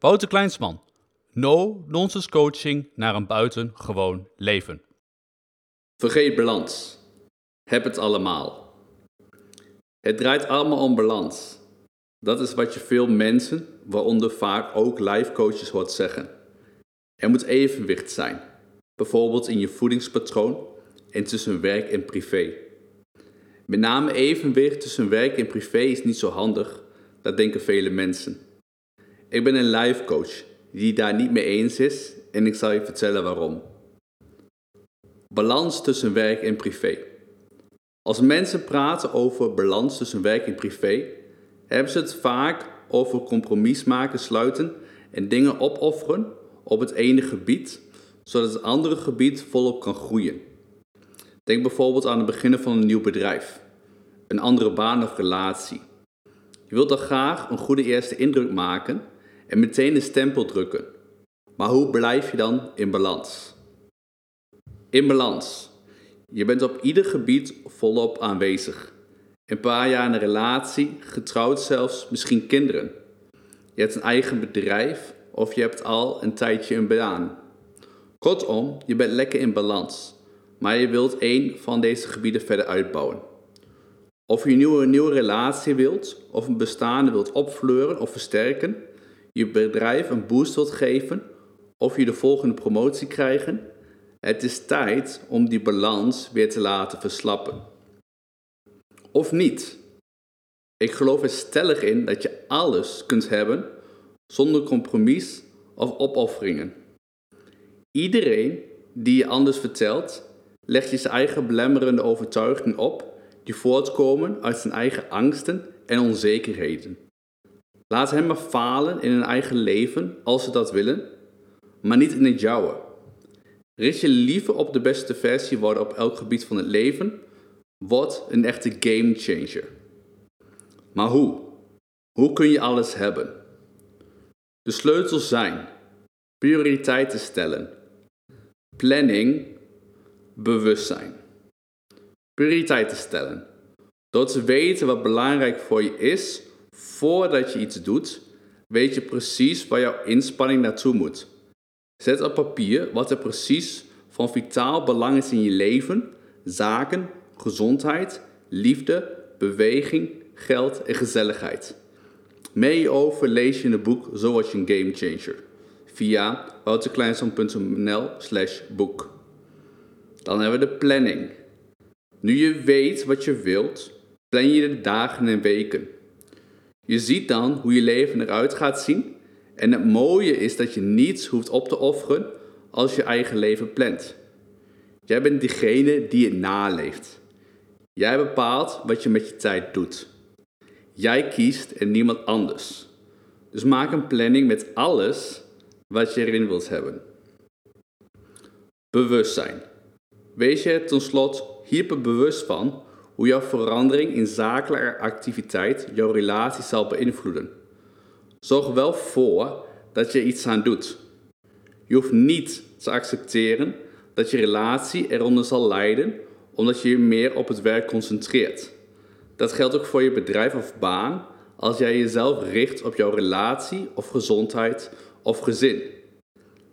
Wouter Kleinsman. No-nonsense coaching naar een buitengewoon leven. Vergeet balans. Heb het allemaal. Het draait allemaal om balans. Dat is wat je veel mensen, waaronder vaak ook life coaches, hoort zeggen. Er moet evenwicht zijn, bijvoorbeeld in je voedingspatroon en tussen werk en privé. Met name evenwicht tussen werk en privé is niet zo handig, dat denken vele mensen. Ik ben een life coach die daar niet mee eens is en ik zal je vertellen waarom. Balans tussen werk en privé. Als mensen praten over balans tussen werk en privé, hebben ze het vaak over compromis maken, sluiten en dingen opofferen op het ene gebied, zodat het andere gebied volop kan groeien. Denk bijvoorbeeld aan het beginnen van een nieuw bedrijf, een andere baan of relatie. Je wilt dan graag een goede eerste indruk maken en meteen de stempel drukken. Maar hoe blijf je dan in balans? In balans. Je bent op ieder gebied volop aanwezig. Een paar jaar in een relatie, getrouwd zelfs, misschien kinderen. Je hebt een eigen bedrijf of je hebt al een tijdje een baan. Kortom, je bent lekker in balans, maar je wilt één van deze gebieden verder uitbouwen. Of je een nieuwe, een nieuwe relatie wilt, of een bestaande wilt opfleuren of versterken, je bedrijf een boost wilt geven, of je de volgende promotie krijgen, het is tijd om die balans weer te laten verslappen. Of niet? Ik geloof er stellig in dat je alles kunt hebben zonder compromis of opofferingen. Iedereen die je anders vertelt, legt je zijn eigen belemmerende overtuigingen op die voortkomen uit zijn eigen angsten en onzekerheden. Laat hen maar falen in hun eigen leven als ze dat willen, maar niet in het jouwe. Richt je liever op de beste versie worden op elk gebied van het leven, word een echte game changer. Maar hoe? Hoe kun je alles hebben? De sleutels zijn prioriteiten stellen, planning, bewustzijn. Prioriteiten stellen. Door te weten wat belangrijk voor je is voordat je iets doet, weet je precies waar jouw inspanning naartoe moet. Zet op papier wat er precies van vitaal belang is in je leven, zaken, gezondheid, liefde, beweging, geld en gezelligheid. Mee over lees je in het boek Zo je een game changer via wouterkleinson.nl slash boek. Dan hebben we de planning. Nu je weet wat je wilt, plan je de dagen en weken. Je ziet dan hoe je leven eruit gaat zien en het mooie is dat je niets hoeft op te offeren als je eigen leven plant. Jij bent diegene die het naleeft. Jij bepaalt wat je met je tijd doet. Jij kiest en niemand anders. Dus maak een planning met alles wat je erin wilt hebben. Bewustzijn. Wees je tot slot hyperbewust van hoe jouw verandering in zakelijke activiteit jouw relatie zal beïnvloeden. Zorg wel voor dat je iets aan doet. Je hoeft niet te accepteren dat je relatie eronder zal lijden omdat je je meer op het werk concentreert. Dat geldt ook voor je bedrijf of baan als jij jezelf richt op jouw relatie of gezondheid of gezin.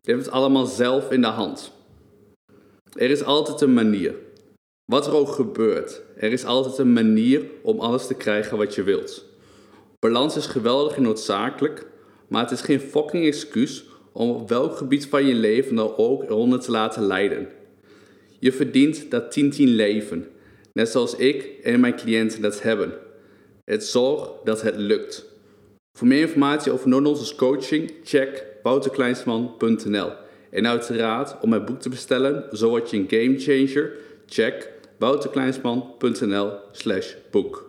Je hebt het allemaal zelf in de hand. Er is altijd een manier. Wat er ook gebeurt, er is altijd een manier om alles te krijgen wat je wilt. Balans is geweldig en noodzakelijk, maar het is geen fucking excuus om op welk gebied van je leven dan ook eronder te laten leiden. Je verdient dat 10-10 leven, net zoals ik en mijn cliënten dat hebben. Het zorg dat het lukt. Voor meer informatie over no coaching, check wouterkleinsman.nl. En uiteraard, om mijn boek te bestellen, Zo je een game changer, check wouterkleinsman.nl slash boek.